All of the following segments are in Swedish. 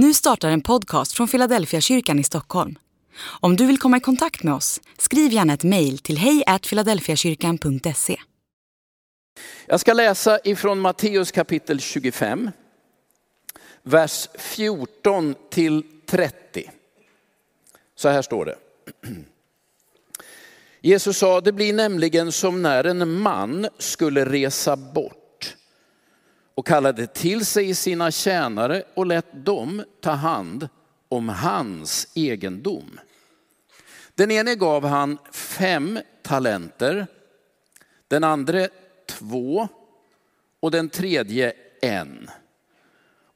Nu startar en podcast från Philadelphia kyrkan i Stockholm. Om du vill komma i kontakt med oss, skriv gärna ett mejl till hejfiladelfiakyrkan.se. Jag ska läsa ifrån Matteus kapitel 25, vers 14 till 30. Så här står det. Jesus sa, det blir nämligen som när en man skulle resa bort och kallade till sig sina tjänare och lät dem ta hand om hans egendom. Den ene gav han fem talenter, den andra två och den tredje en.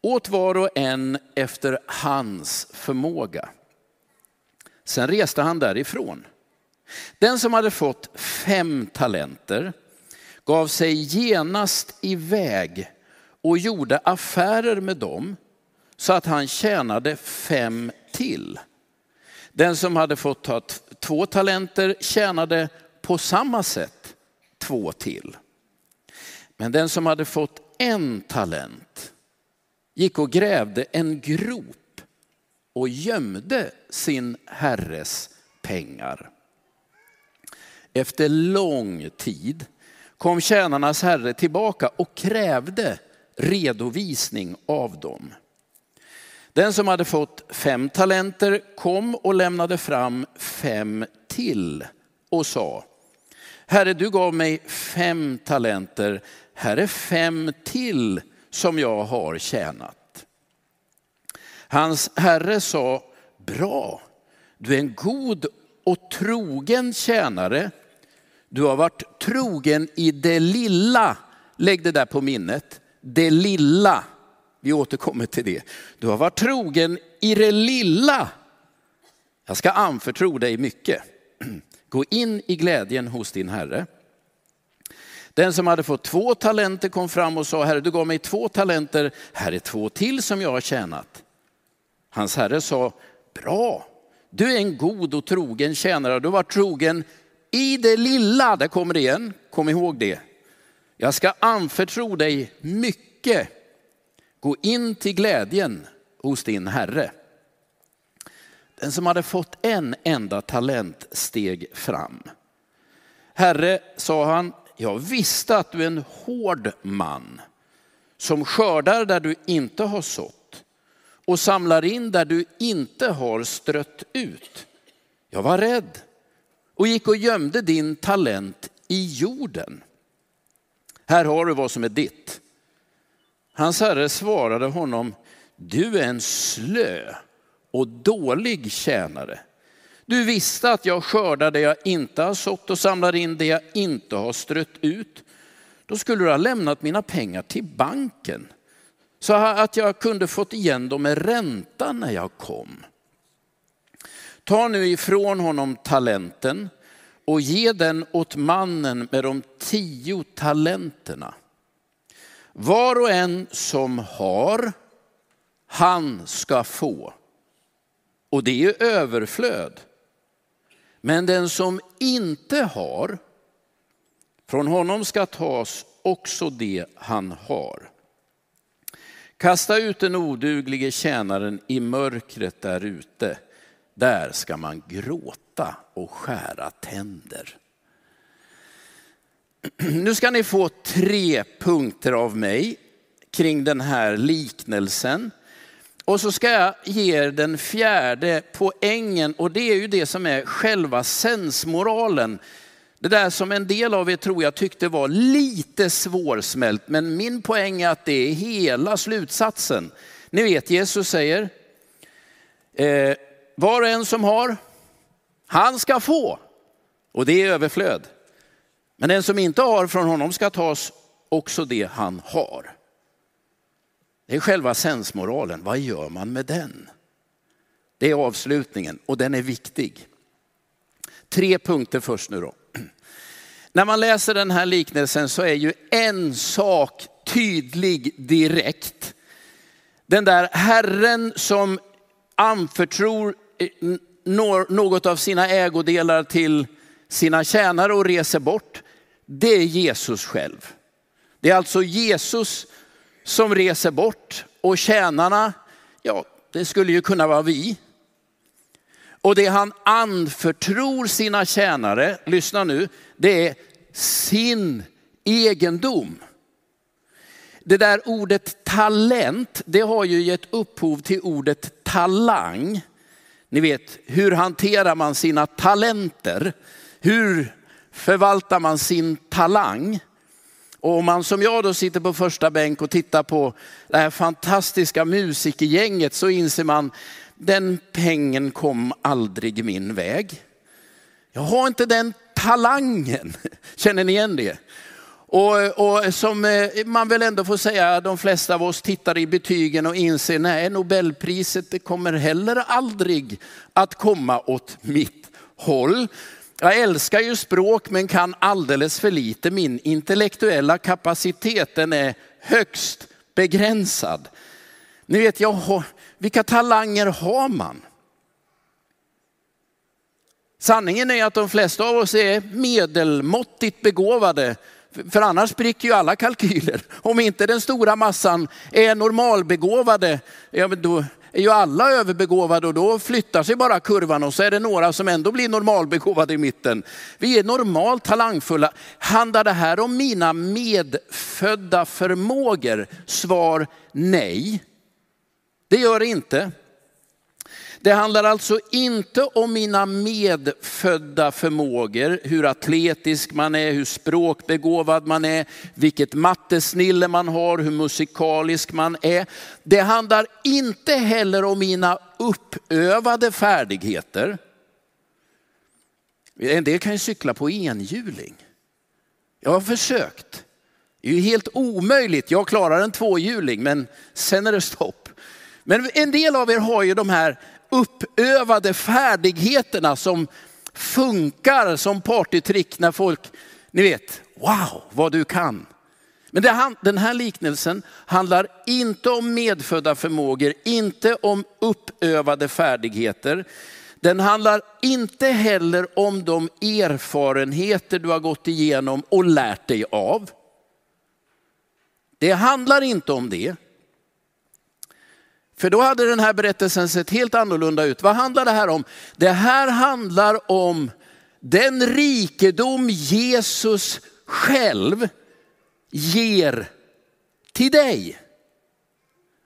Åt var och en efter hans förmåga. Sen reste han därifrån. Den som hade fått fem talenter gav sig genast iväg och gjorde affärer med dem så att han tjänade fem till. Den som hade fått ta två talenter tjänade på samma sätt två till. Men den som hade fått en talent gick och grävde en grop och gömde sin herres pengar. Efter lång tid kom tjänarnas herre tillbaka och krävde redovisning av dem. Den som hade fått fem talenter kom och lämnade fram fem till och sa, Herre du gav mig fem talenter, här är fem till som jag har tjänat. Hans herre sa, bra, du är en god och trogen tjänare. Du har varit trogen i det lilla, lägg det där på minnet, det lilla. Vi återkommer till det. Du har varit trogen i det lilla. Jag ska anförtro dig mycket. Gå in i glädjen hos din herre. Den som hade fått två talenter kom fram och sa, Herre du gav mig två talenter, här är två till som jag har tjänat. Hans herre sa, bra, du är en god och trogen tjänare, du har varit trogen i det lilla, där kommer det igen, kom ihåg det. Jag ska anförtro dig mycket. Gå in till glädjen hos din herre. Den som hade fått en enda talent steg fram. Herre, sa han, jag visste att du är en hård man som skördar där du inte har sått och samlar in där du inte har strött ut. Jag var rädd och gick och gömde din talent i jorden. Här har du vad som är ditt. Hans herre svarade honom, du är en slö och dålig tjänare. Du visste att jag skördar det jag inte har sått och samlar in det jag inte har strött ut. Då skulle du ha lämnat mina pengar till banken så att jag kunde fått igen dem med ränta när jag kom. Ta nu ifrån honom talenten och ge den åt mannen med de tio talenterna. Var och en som har, han ska få. Och det är överflöd. Men den som inte har, från honom ska tas också det han har. Kasta ut den oduglige tjänaren i mörkret där ute. Där ska man gråta och skära tänder. Nu ska ni få tre punkter av mig kring den här liknelsen. Och så ska jag ge er den fjärde poängen och det är ju det som är själva sensmoralen. Det där som en del av er tror jag tyckte var lite svårsmält, men min poäng är att det är hela slutsatsen. Ni vet Jesus säger, eh, var och en som har, han ska få. Och det är överflöd. Men den som inte har från honom ska tas också det han har. Det är själva sensmoralen. Vad gör man med den? Det är avslutningen och den är viktig. Tre punkter först nu då. När man läser den här liknelsen så är ju en sak tydlig direkt. Den där Herren som anförtror något av sina ägodelar till sina tjänare och reser bort, det är Jesus själv. Det är alltså Jesus som reser bort och tjänarna, ja, det skulle ju kunna vara vi. Och det han anförtror sina tjänare, lyssna nu, det är sin egendom. Det där ordet talent, det har ju gett upphov till ordet talang. Ni vet, hur hanterar man sina talenter? Hur förvaltar man sin talang? Och om man som jag då sitter på första bänk och tittar på det här fantastiska musikergänget så inser man, den pengen kom aldrig min väg. Jag har inte den talangen. Känner ni igen det? Och, och, som eh, man väl ändå får säga, de flesta av oss tittar i betygen och inser, nej Nobelpriset det kommer heller aldrig att komma åt mitt håll. Jag älskar ju språk men kan alldeles för lite. Min intellektuella kapacitet den är högst begränsad. Ni vet, jag har, vilka talanger har man? Sanningen är att de flesta av oss är medelmåttigt begåvade. För annars spricker ju alla kalkyler. Om inte den stora massan är normalbegåvade, ja, men då är ju alla överbegåvade och då flyttar sig bara kurvan och så är det några som ändå blir normalbegåvade i mitten. Vi är normalt talangfulla. Handlar det här om mina medfödda förmågor? Svar nej. Det gör det inte. Det handlar alltså inte om mina medfödda förmågor, hur atletisk man är, hur språkbegåvad man är, vilket mattesnille man har, hur musikalisk man är. Det handlar inte heller om mina uppövade färdigheter. En del kan ju cykla på enhjuling. Jag har försökt. Det är ju helt omöjligt. Jag klarar en tvåhjuling men sen är det stopp. Men en del av er har ju de här uppövade färdigheterna som funkar som partytrick när folk, ni vet, wow vad du kan. Men det, den här liknelsen handlar inte om medfödda förmågor, inte om uppövade färdigheter. Den handlar inte heller om de erfarenheter du har gått igenom och lärt dig av. Det handlar inte om det. För då hade den här berättelsen sett helt annorlunda ut. Vad handlar det här om? Det här handlar om den rikedom Jesus själv ger till dig.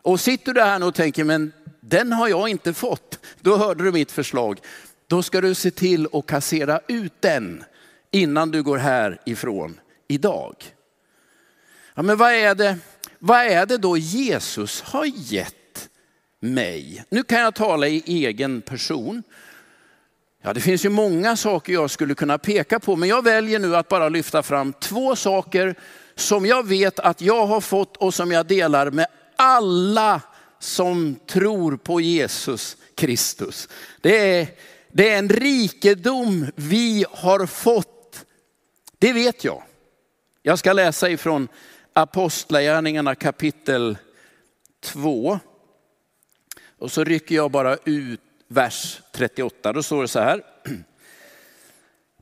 Och sitter du här och tänker, men den har jag inte fått. Då hörde du mitt förslag. Då ska du se till att kassera ut den innan du går härifrån idag. Ja, men vad är det, vad är det då Jesus har gett mig. Nu kan jag tala i egen person. Ja, det finns ju många saker jag skulle kunna peka på, men jag väljer nu att bara lyfta fram två saker som jag vet att jag har fått och som jag delar med alla som tror på Jesus Kristus. Det är, det är en rikedom vi har fått. Det vet jag. Jag ska läsa ifrån Apostlagärningarna kapitel 2. Och så rycker jag bara ut vers 38. Då står det så här.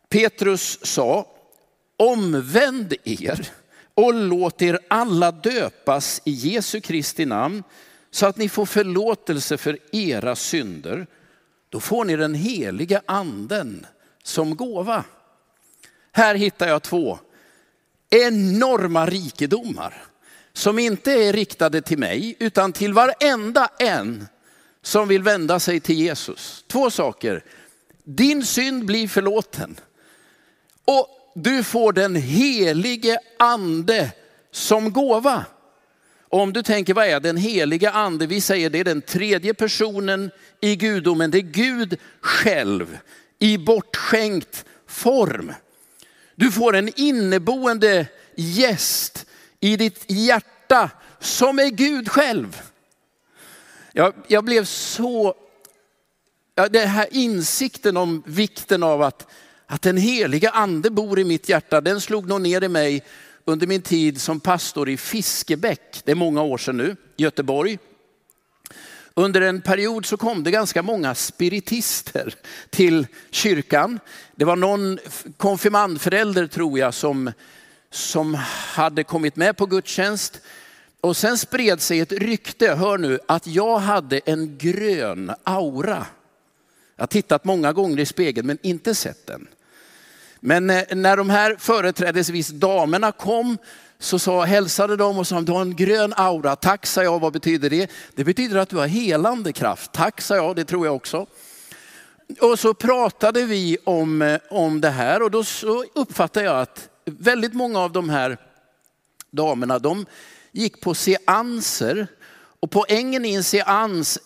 Petrus sa, omvänd er och låt er alla döpas i Jesu Kristi namn så att ni får förlåtelse för era synder. Då får ni den heliga anden som gåva. Här hittar jag två enorma rikedomar som inte är riktade till mig utan till varenda en som vill vända sig till Jesus. Två saker. Din synd blir förlåten. Och du får den helige ande som gåva. Och om du tänker, vad är den helige ande? Vi säger det är den tredje personen i gudomen. Det är Gud själv i bortskänkt form. Du får en inneboende gäst i ditt hjärta som är Gud själv. Jag, jag blev så, ja, den här insikten om vikten av att, att den heliga ande bor i mitt hjärta, den slog nog ner i mig under min tid som pastor i Fiskebäck, det är många år sedan nu, Göteborg. Under en period så kom det ganska många spiritister till kyrkan. Det var någon konfirmandförälder tror jag som, som hade kommit med på gudstjänst och sen spred sig ett rykte, hör nu, att jag hade en grön aura. Jag har tittat många gånger i spegeln men inte sett den. Men eh, när de här företrädesvis damerna kom så sa, hälsade de och sa, du har en grön aura. Tack sa jag, vad betyder det? Det betyder att du har helande kraft. Tack sa jag, det tror jag också. Och så pratade vi om, eh, om det här och då så uppfattade jag att väldigt många av de här damerna, de gick på seanser. Och poängen i en seans,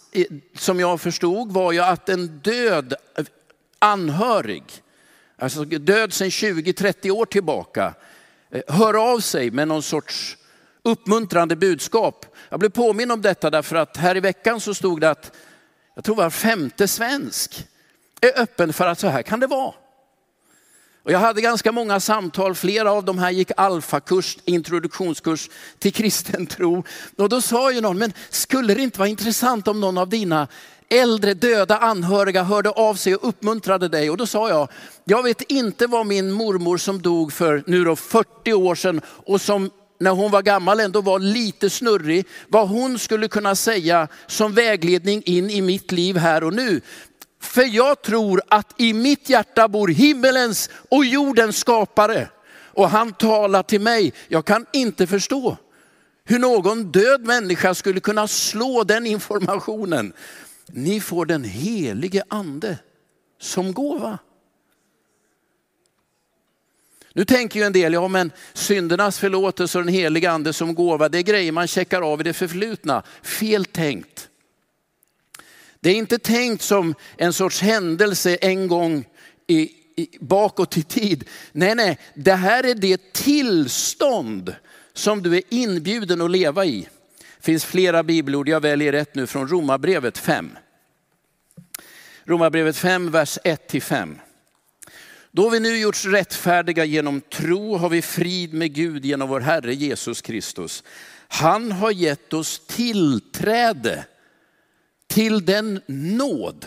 som jag förstod, var ju att en död anhörig, alltså död sedan 20-30 år tillbaka, eh, hör av sig med någon sorts uppmuntrande budskap. Jag blev påminn om detta därför att här i veckan så stod det att, jag tror var femte svensk är öppen för att så här kan det vara. Och jag hade ganska många samtal, flera av de här gick alfakurs, introduktionskurs till kristen tro. Och då sa ju någon, men skulle det inte vara intressant om någon av dina äldre döda anhöriga hörde av sig och uppmuntrade dig. Och då sa jag, jag vet inte vad min mormor som dog för nu då 40 år sedan och som när hon var gammal ändå var lite snurrig, vad hon skulle kunna säga som vägledning in i mitt liv här och nu. För jag tror att i mitt hjärta bor himmelens och jordens skapare. Och han talar till mig. Jag kan inte förstå hur någon död människa skulle kunna slå den informationen. Ni får den helige ande som gåva. Nu tänker ju en del, ja men syndernas förlåtelse och den heliga ande som gåva, det är grejer man checkar av i det förflutna. Fel tänkt. Det är inte tänkt som en sorts händelse en gång i, i, bakåt i tid. Nej, nej, det här är det tillstånd som du är inbjuden att leva i. Det finns flera bibelord, jag väljer ett nu från Romarbrevet 5. Romarbrevet 5, vers 1-5. Då vi nu gjorts rättfärdiga genom tro har vi frid med Gud genom vår Herre Jesus Kristus. Han har gett oss tillträde till den nåd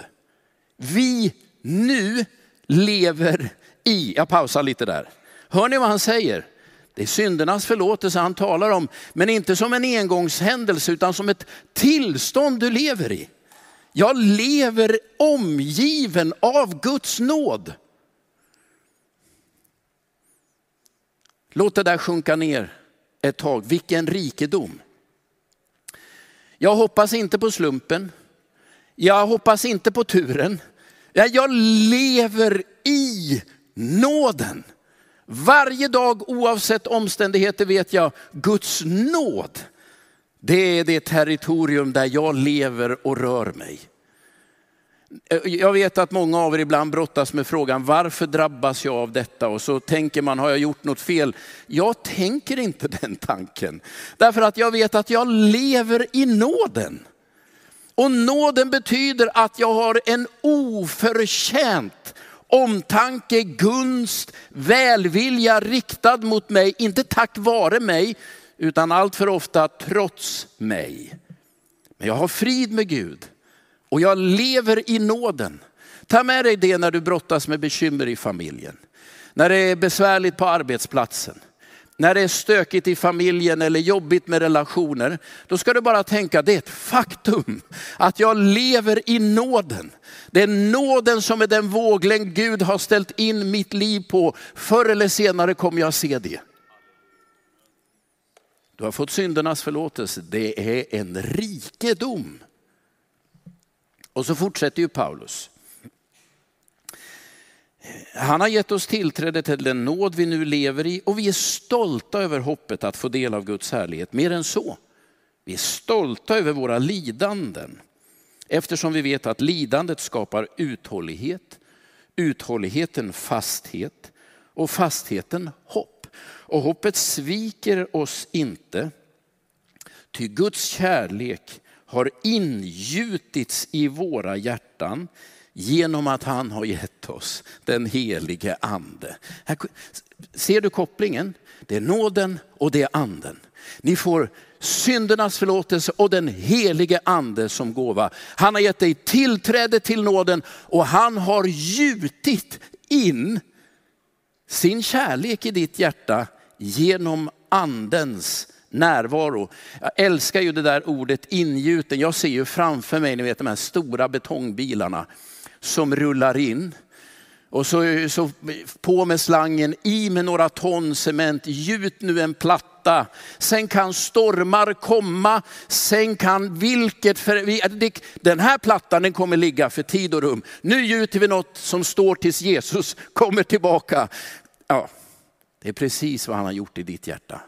vi nu lever i. Jag pausar lite där. Hör ni vad han säger? Det är syndernas förlåtelse han talar om, men inte som en engångshändelse utan som ett tillstånd du lever i. Jag lever omgiven av Guds nåd. Låt det där sjunka ner ett tag. Vilken rikedom. Jag hoppas inte på slumpen. Jag hoppas inte på turen. Jag lever i nåden. Varje dag oavsett omständigheter vet jag Guds nåd. Det är det territorium där jag lever och rör mig. Eh, jag vet att många av er ibland brottas med frågan varför drabbas jag av detta? Och så tänker man, har jag gjort något fel? Jag tänker inte den tanken. Därför att jag vet att jag lever i nåden. Och nåden betyder att jag har en oförtjänt omtanke, gunst, välvilja riktad mot mig. Inte tack vare mig, utan allt för ofta trots mig. Men jag har frid med Gud och jag lever i nåden. Ta med dig det när du brottas med bekymmer i familjen. När det är besvärligt på arbetsplatsen när det är stökigt i familjen eller jobbigt med relationer, då ska du bara tänka, det är ett faktum att jag lever i nåden. Det är nåden som är den våglängd Gud har ställt in mitt liv på. Förr eller senare kommer jag se det. Du har fått syndernas förlåtelse, det är en rikedom. Och så fortsätter ju Paulus. Han har gett oss tillträde till den nåd vi nu lever i och vi är stolta över hoppet att få del av Guds härlighet. Mer än så, vi är stolta över våra lidanden eftersom vi vet att lidandet skapar uthållighet, uthålligheten fasthet och fastheten hopp. Och hoppet sviker oss inte, ty Guds kärlek har ingjutits i våra hjärtan genom att han har gett oss den helige ande. Här, ser du kopplingen? Det är nåden och det är anden. Ni får syndernas förlåtelse och den helige ande som gåva. Han har gett dig tillträde till nåden och han har gjutit in sin kärlek i ditt hjärta genom andens närvaro. Jag älskar ju det där ordet ingjuten. Jag ser ju framför mig, ni vet de här stora betongbilarna som rullar in. Och så, så på med slangen, i med några ton cement, gjut nu en platta. Sen kan stormar komma, sen kan vilket, för, den här plattan den kommer ligga för tid och rum. Nu gjuter vi något som står tills Jesus kommer tillbaka. Ja, det är precis vad han har gjort i ditt hjärta.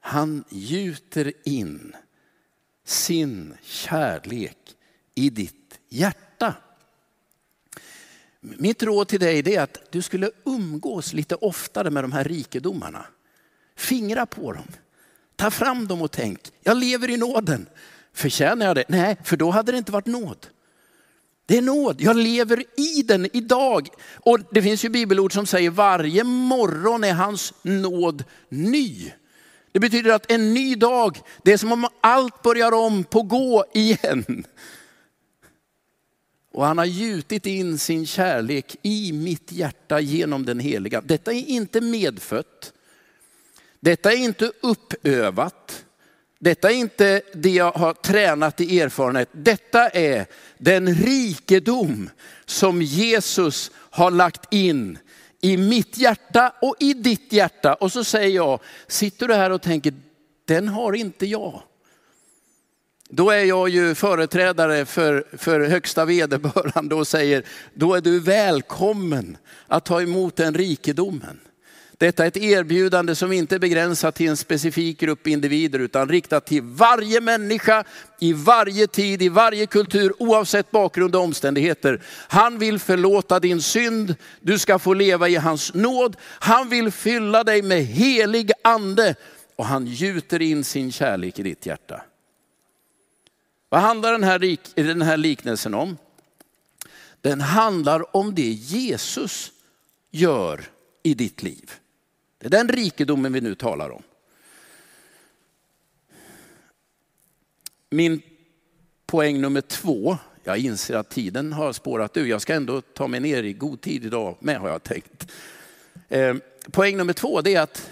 Han gjuter in sin kärlek i ditt hjärta. Mitt råd till dig är att du skulle umgås lite oftare med de här rikedomarna. Fingra på dem. Ta fram dem och tänk, jag lever i nåden. Förtjänar jag det? Nej, för då hade det inte varit nåd. Det är nåd, jag lever i den idag. Och det finns ju bibelord som säger varje morgon är hans nåd ny. Det betyder att en ny dag, det är som om allt börjar om på gå igen. Och han har gjutit in sin kärlek i mitt hjärta genom den heliga. Detta är inte medfött. Detta är inte uppövat. Detta är inte det jag har tränat i erfarenhet. Detta är den rikedom som Jesus har lagt in i mitt hjärta och i ditt hjärta. Och så säger jag, sitter du här och tänker, den har inte jag. Då är jag ju företrädare för, för högsta vederbörande och säger, då är du välkommen att ta emot den rikedomen. Detta är ett erbjudande som inte är begränsat till en specifik grupp individer utan riktat till varje människa i varje tid, i varje kultur, oavsett bakgrund och omständigheter. Han vill förlåta din synd, du ska få leva i hans nåd. Han vill fylla dig med helig ande och han gjuter in sin kärlek i ditt hjärta. Vad handlar den här, den här liknelsen om? Den handlar om det Jesus gör i ditt liv. Det är den rikedomen vi nu talar om. Min poäng nummer två, jag inser att tiden har spårat ur. Jag ska ändå ta mig ner i god tid idag med har jag tänkt. Eh, poäng nummer två det är att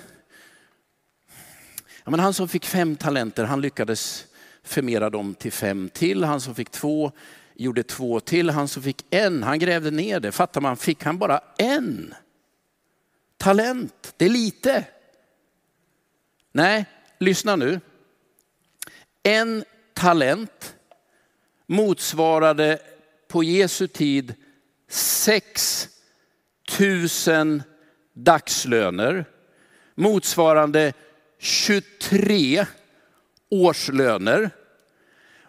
ja, men han som fick fem talenter, han lyckades förmera dem till fem till. Han som fick två gjorde två till. Han som fick en, han grävde ner det. Fattar man, fick han bara en talent? Det är lite. Nej, lyssna nu. En talent motsvarade på Jesu tid 6 000 dagslöner motsvarande 23 årslöner.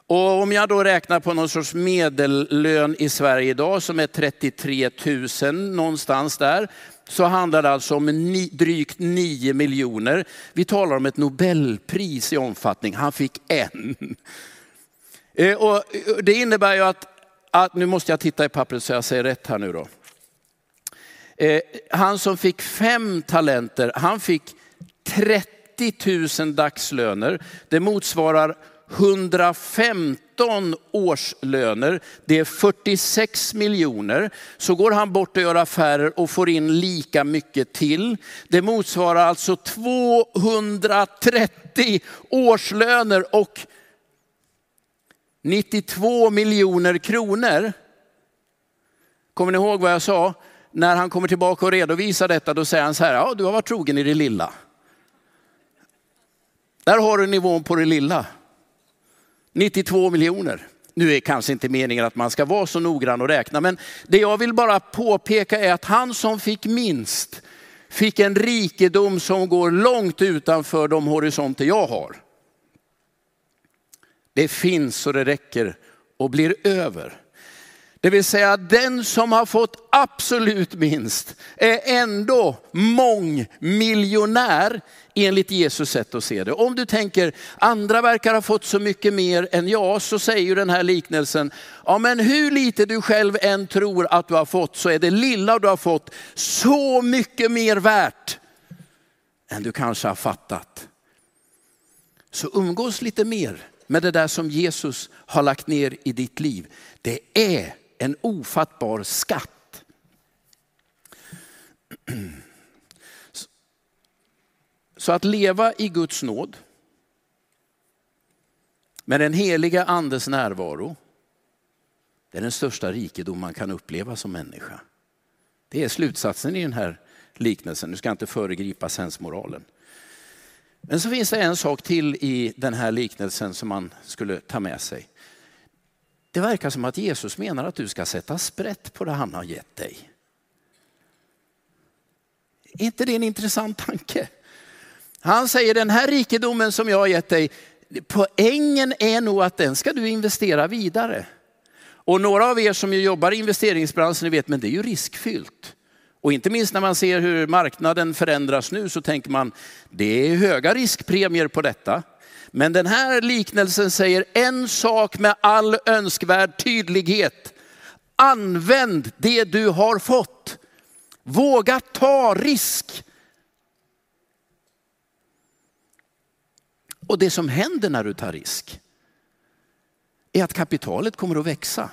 Och om jag då räknar på någon sorts medellön i Sverige idag som är 33 000 någonstans där, så handlar det alltså om ni, drygt 9 miljoner. Vi talar om ett Nobelpris i omfattning. Han fick en. Eh, och eh, det innebär ju att, att, nu måste jag titta i pappret så jag säger rätt här nu då. Eh, han som fick fem talenter, han fick 30 000 dagslöner. Det motsvarar 115 årslöner, det är 46 miljoner. Så går han bort och gör affärer och får in lika mycket till. Det motsvarar alltså 230 årslöner och 92 miljoner kronor. Kommer ni ihåg vad jag sa? När han kommer tillbaka och redovisar detta, då säger han så här, ja du har varit trogen i det lilla. Där har du nivån på det lilla. 92 miljoner. Nu är kanske inte meningen att man ska vara så noggrann och räkna, men det jag vill bara påpeka är att han som fick minst fick en rikedom som går långt utanför de horisonter jag har. Det finns så det räcker och blir över. Det vill säga den som har fått absolut minst är ändå mångmiljonär enligt Jesus sätt att se det. Om du tänker andra verkar ha fått så mycket mer än jag så säger ju den här liknelsen, ja men hur lite du själv än tror att du har fått så är det lilla du har fått så mycket mer värt än du kanske har fattat. Så umgås lite mer med det där som Jesus har lagt ner i ditt liv. Det är en ofattbar skatt. Så att leva i Guds nåd, med den heliga andes närvaro, det är den största rikedom man kan uppleva som människa. Det är slutsatsen i den här liknelsen. Nu ska jag inte föregripa sensmoralen. Men så finns det en sak till i den här liknelsen som man skulle ta med sig. Det verkar som att Jesus menar att du ska sätta sprätt på det han har gett dig. Är inte det en intressant tanke? Han säger den här rikedomen som jag har gett dig, poängen är nog att den ska du investera vidare. Och några av er som jobbar i investeringsbranschen vet, men det är ju riskfyllt. Och inte minst när man ser hur marknaden förändras nu så tänker man, det är höga riskpremier på detta. Men den här liknelsen säger en sak med all önskvärd tydlighet. Använd det du har fått. Våga ta risk. Och det som händer när du tar risk är att kapitalet kommer att växa.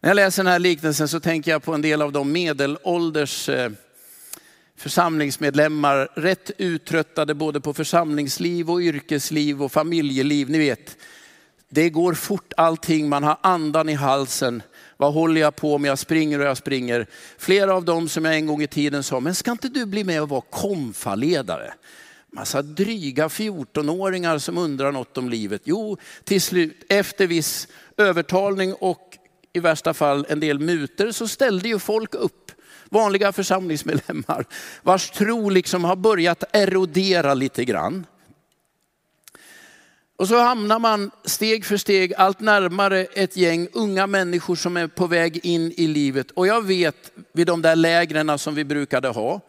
När jag läser den här liknelsen så tänker jag på en del av de medelålders eh, församlingsmedlemmar, rätt uttröttade både på församlingsliv och yrkesliv och familjeliv. Ni vet, det går fort allting, man har andan i halsen. Vad håller jag på med? Jag springer och jag springer. Flera av dem som jag en gång i tiden sa, men ska inte du bli med och vara konfaledare? Massa dryga 14-åringar som undrar något om livet. Jo, till slut, efter viss övertalning och i värsta fall en del muter så ställde ju folk upp. Vanliga församlingsmedlemmar vars tro liksom har börjat erodera lite grann. Och så hamnar man steg för steg allt närmare ett gäng unga människor som är på väg in i livet. Och jag vet vid de där lägren som vi brukade ha,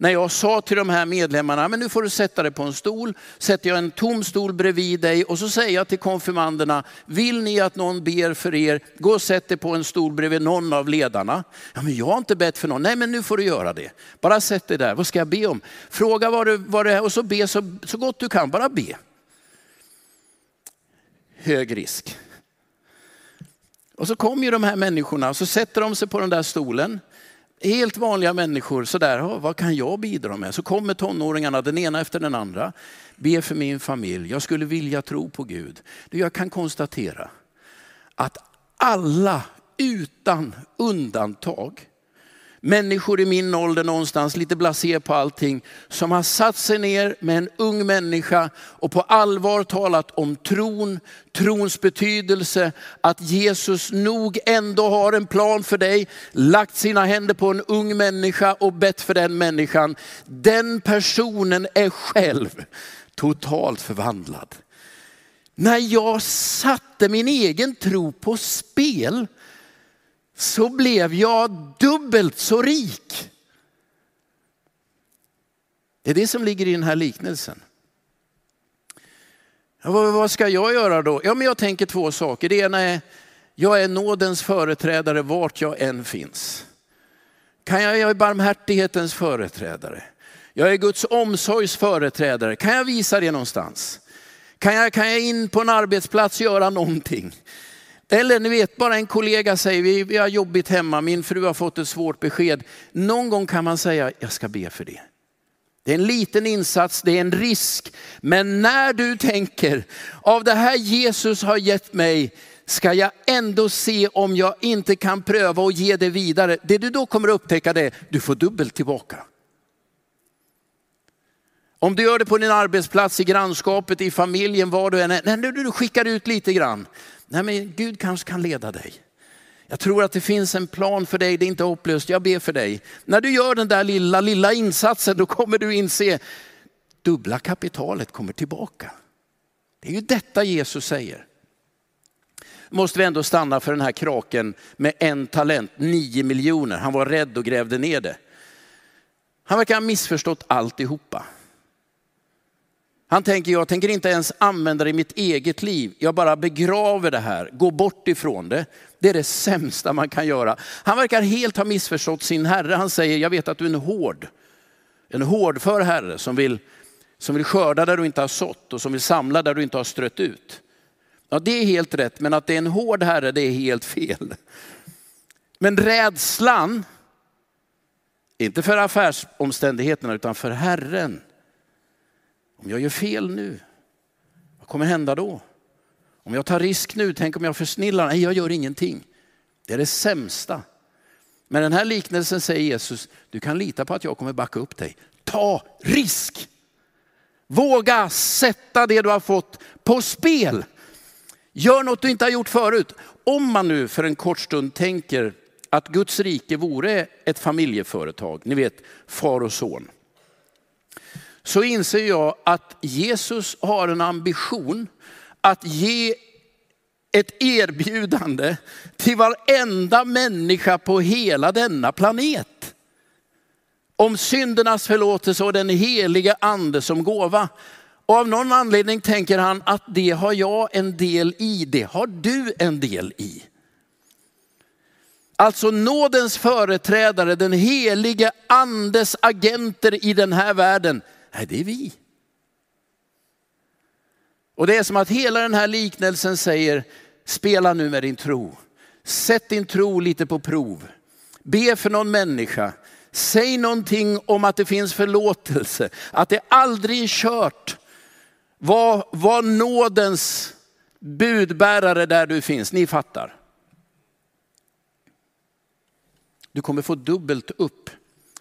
när jag sa till de här medlemmarna, men nu får du sätta dig på en stol, sätter jag en tom stol bredvid dig och så säger jag till konfirmanderna, vill ni att någon ber för er, gå och sätt dig på en stol bredvid någon av ledarna. Ja, men jag har inte bett för någon, nej men nu får du göra det. Bara sätt dig där, vad ska jag be om? Fråga vad, det, vad det är och så be så, så gott du kan, bara be. Hög risk. Och så kommer ju de här människorna och så sätter de sig på den där stolen helt vanliga människor, sådär, vad kan jag bidra med? Så kommer tonåringarna, den ena efter den andra. Be för min familj, jag skulle vilja tro på Gud. Jag kan konstatera att alla utan undantag människor i min ålder någonstans, lite blasé på allting, som har satt sig ner med en ung människa och på allvar talat om tron, trons betydelse, att Jesus nog ändå har en plan för dig, lagt sina händer på en ung människa och bett för den människan. Den personen är själv totalt förvandlad. När jag satte min egen tro på spel så blev jag dubbelt så rik. Det är det som ligger i den här liknelsen. Ja, vad ska jag göra då? Ja, men jag tänker två saker. Det ena är, jag är nådens företrädare vart jag än finns. Kan jag, jag är barmhärtighetens företrädare. Jag är Guds omsorgs företrädare. Kan jag visa det någonstans? Kan jag, kan jag in på en arbetsplats göra någonting? Eller ni vet, bara en kollega säger, vi, vi har jobbigt hemma, min fru har fått ett svårt besked. Någon gång kan man säga, jag ska be för det. Det är en liten insats, det är en risk. Men när du tänker, av det här Jesus har gett mig, ska jag ändå se om jag inte kan pröva och ge det vidare. Det du då kommer upptäcka det, du får dubbelt tillbaka. Om du gör det på din arbetsplats, i grannskapet, i familjen, var du än är. Nej, du skickar ut lite grann. Nej men Gud kanske kan leda dig. Jag tror att det finns en plan för dig, det är inte hopplöst, jag ber för dig. När du gör den där lilla, lilla insatsen då kommer du inse, dubbla kapitalet kommer tillbaka. Det är ju detta Jesus säger. Måste vi ändå stanna för den här kraken med en talent, nio miljoner. Han var rädd och grävde ner det. Han verkar ha missförstått alltihopa. Han tänker, jag tänker inte ens använda det i mitt eget liv. Jag bara begraver det här, går bort ifrån det. Det är det sämsta man kan göra. Han verkar helt ha missförstått sin herre. Han säger, jag vet att du är en hård, en hårdför herre som vill, som vill skörda där du inte har sått och som vill samla där du inte har strött ut. Ja, det är helt rätt, men att det är en hård herre, det är helt fel. Men rädslan, inte för affärsomständigheterna utan för Herren, om jag gör fel nu, vad kommer hända då? Om jag tar risk nu, tänk om jag försnillar? Nej, jag gör ingenting. Det är det sämsta. Men den här liknelsen säger Jesus, du kan lita på att jag kommer backa upp dig. Ta risk! Våga sätta det du har fått på spel. Gör något du inte har gjort förut. Om man nu för en kort stund tänker att Guds rike vore ett familjeföretag, ni vet far och son. Så inser jag att Jesus har en ambition att ge ett erbjudande till varenda människa på hela denna planet. Om syndernas förlåtelse och den heliga ande som gåva. Och av någon anledning tänker han att det har jag en del i, det har du en del i. Alltså nådens företrädare, den heliga andes agenter i den här världen, nej det är vi. Och det är som att hela den här liknelsen säger, spela nu med din tro. Sätt din tro lite på prov. Be för någon människa. Säg någonting om att det finns förlåtelse, att det aldrig är kört. Var, var nådens budbärare där du finns, ni fattar. Du kommer få dubbelt upp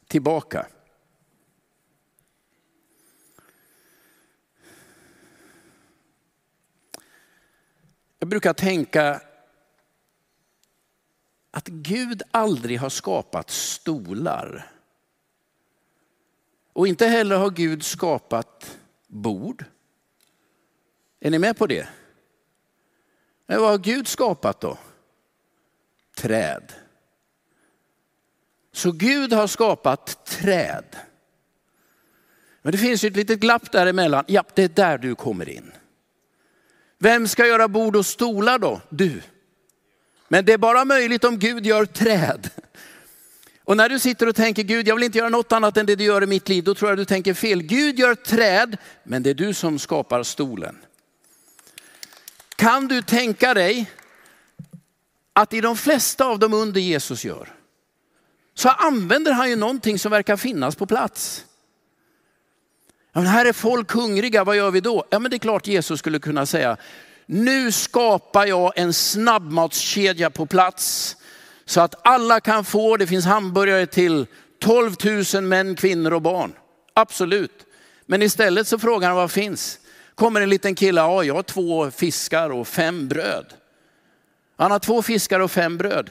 tillbaka. Jag brukar tänka att Gud aldrig har skapat stolar. Och inte heller har Gud skapat bord. Är ni med på det? Men vad har Gud skapat då? Träd. Så Gud har skapat träd. Men det finns ju ett litet glapp däremellan. Ja, det är där du kommer in. Vem ska göra bord och stolar då? Du. Men det är bara möjligt om Gud gör träd. Och när du sitter och tänker Gud, jag vill inte göra något annat än det du gör i mitt liv, då tror jag du tänker fel. Gud gör träd, men det är du som skapar stolen. Kan du tänka dig att i de flesta av de under Jesus gör, så använder han ju någonting som verkar finnas på plats. Men här är folk hungriga, vad gör vi då? Ja, men det är klart Jesus skulle kunna säga, nu skapar jag en snabbmatskedja på plats så att alla kan få, det finns hamburgare till 12 000 män, kvinnor och barn. Absolut. Men istället så frågar han vad finns. Kommer en liten kille, ja jag har två fiskar och fem bröd. Han har två fiskar och fem bröd.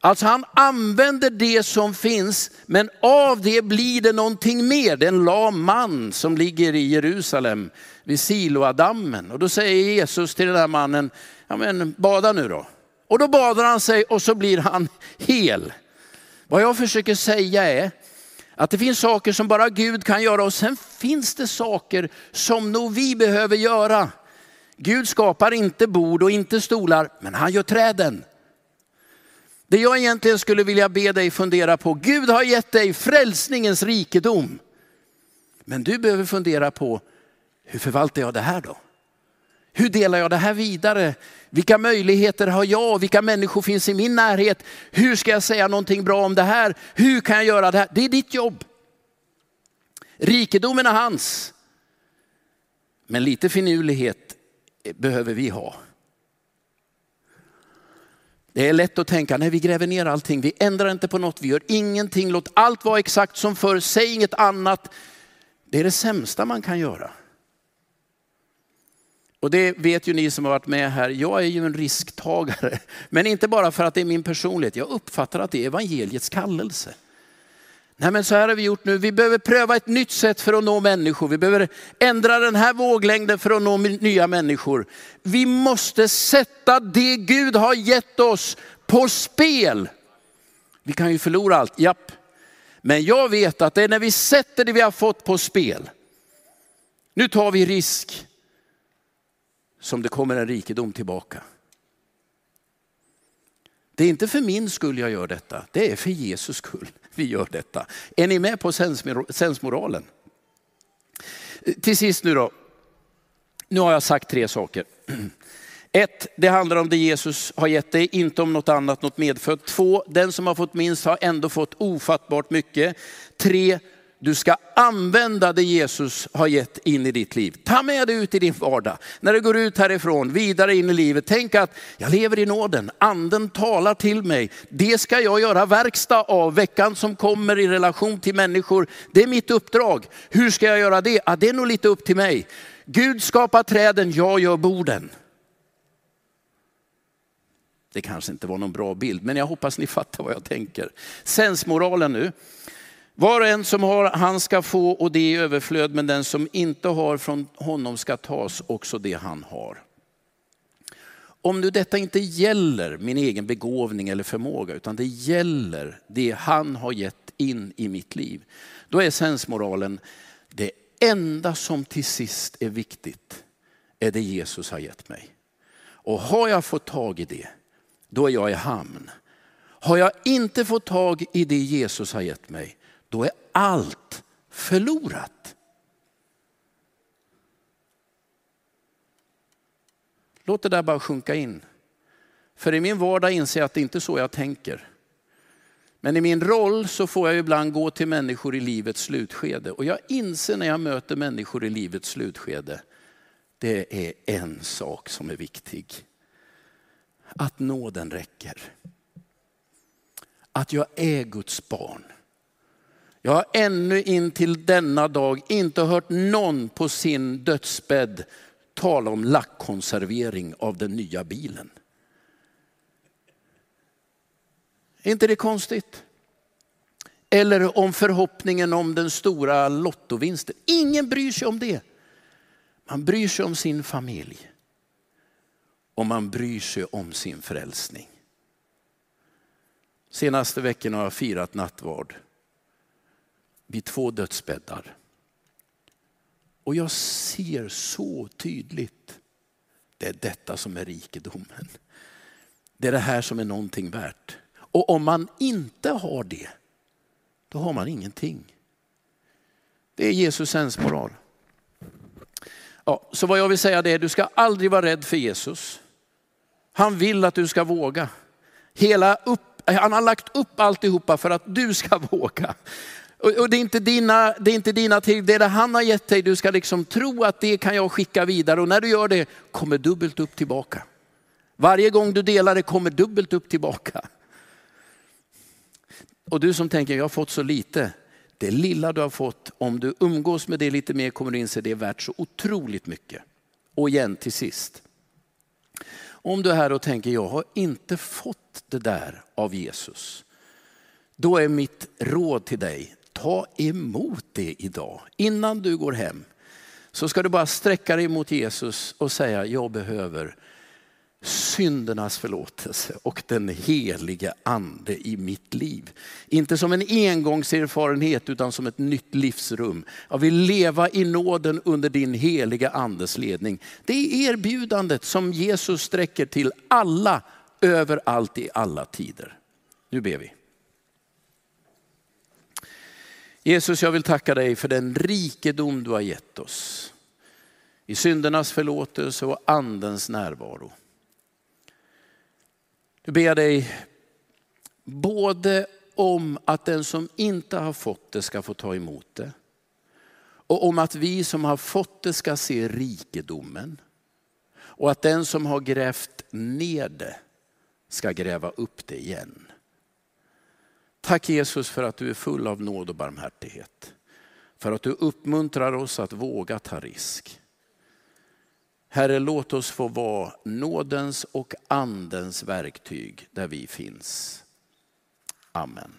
Alltså han använder det som finns, men av det blir det någonting mer. Det är en lam man som ligger i Jerusalem vid Siloadammen. Och då säger Jesus till den här mannen, ja men bada nu då. Och då badar han sig och så blir han hel. Vad jag försöker säga är att det finns saker som bara Gud kan göra och sen finns det saker som nog vi behöver göra. Gud skapar inte bord och inte stolar, men han gör träden. Det jag egentligen skulle vilja be dig fundera på, Gud har gett dig frälsningens rikedom. Men du behöver fundera på, hur förvaltar jag det här då? Hur delar jag det här vidare? Vilka möjligheter har jag? Vilka människor finns i min närhet? Hur ska jag säga någonting bra om det här? Hur kan jag göra det här? Det är ditt jobb. Rikedomen är hans. Men lite finurlighet behöver vi ha. Det är lätt att tänka, nej vi gräver ner allting, vi ändrar inte på något, vi gör ingenting, låt allt vara exakt som förr, säg inget annat. Det är det sämsta man kan göra. Och det vet ju ni som har varit med här, jag är ju en risktagare. Men inte bara för att det är min personlighet, jag uppfattar att det är evangeliets kallelse. Nej men så här har vi gjort nu, vi behöver pröva ett nytt sätt för att nå människor. Vi behöver ändra den här våglängden för att nå nya människor. Vi måste sätta det Gud har gett oss på spel. Vi kan ju förlora allt, japp. Men jag vet att det är när vi sätter det vi har fått på spel. Nu tar vi risk som det kommer en rikedom tillbaka. Det är inte för min skull jag gör detta, det är för Jesus skull vi gör detta. Är ni med på sensmoralen? Till sist nu då. Nu har jag sagt tre saker. Ett, det handlar om det Jesus har gett dig, inte om något annat, något medfött. Två, den som har fått minst har ändå fått ofattbart mycket. Tre, du ska använda det Jesus har gett in i ditt liv. Ta med det ut i din vardag. När du går ut härifrån, vidare in i livet, tänk att jag lever i nåden. Anden talar till mig. Det ska jag göra verkstad av veckan som kommer i relation till människor. Det är mitt uppdrag. Hur ska jag göra det? Ja, det är nog lite upp till mig. Gud skapar träden, jag gör borden. Det kanske inte var någon bra bild, men jag hoppas ni fattar vad jag tänker. Sensmoralen nu. Var och en som har, han ska få och det i överflöd, men den som inte har från honom ska tas också det han har. Om nu detta inte gäller min egen begåvning eller förmåga, utan det gäller det han har gett in i mitt liv. Då är sensmoralen, det enda som till sist är viktigt är det Jesus har gett mig. Och har jag fått tag i det, då är jag i hamn. Har jag inte fått tag i det Jesus har gett mig, då är allt förlorat. Låt det där bara sjunka in. För i min vardag inser jag att det inte är så jag tänker. Men i min roll så får jag ibland gå till människor i livets slutskede. Och jag inser när jag möter människor i livets slutskede, det är en sak som är viktig. Att nåden räcker. Att jag är Guds barn. Jag har ännu in till denna dag inte hört någon på sin dödsbädd tala om lackkonservering av den nya bilen. Är inte det konstigt? Eller om förhoppningen om den stora lottovinsten. Ingen bryr sig om det. Man bryr sig om sin familj. Och man bryr sig om sin frälsning. Senaste veckan har jag firat nattvard vid två dödsbäddar. Och jag ser så tydligt, det är detta som är rikedomen. Det är det här som är någonting värt. Och om man inte har det, då har man ingenting. Det är Jesus sensmoral. Ja, så vad jag vill säga det är, du ska aldrig vara rädd för Jesus. Han vill att du ska våga. Hela upp, han har lagt upp alltihopa för att du ska våga. Och det är inte dina, det är inte dina till, det är det han har gett dig. Du ska liksom tro att det kan jag skicka vidare och när du gör det kommer dubbelt upp tillbaka. Varje gång du delar det kommer dubbelt upp tillbaka. Och du som tänker, jag har fått så lite. Det lilla du har fått, om du umgås med det lite mer kommer du inse det är värt så otroligt mycket. Och igen till sist. Om du är här och tänker, jag har inte fått det där av Jesus. Då är mitt råd till dig, ta emot det idag. Innan du går hem så ska du bara sträcka dig mot Jesus och säga, jag behöver syndernas förlåtelse och den helige ande i mitt liv. Inte som en engångserfarenhet utan som ett nytt livsrum. Jag vill leva i nåden under din heliga andes ledning. Det är erbjudandet som Jesus sträcker till alla, överallt i alla tider. Nu ber vi. Jesus, jag vill tacka dig för den rikedom du har gett oss. I syndernas förlåtelse och andens närvaro. Nu ber jag dig både om att den som inte har fått det ska få ta emot det. Och om att vi som har fått det ska se rikedomen. Och att den som har grävt ner det ska gräva upp det igen. Tack Jesus för att du är full av nåd och barmhärtighet. För att du uppmuntrar oss att våga ta risk. Herre, låt oss få vara nådens och andens verktyg där vi finns. Amen.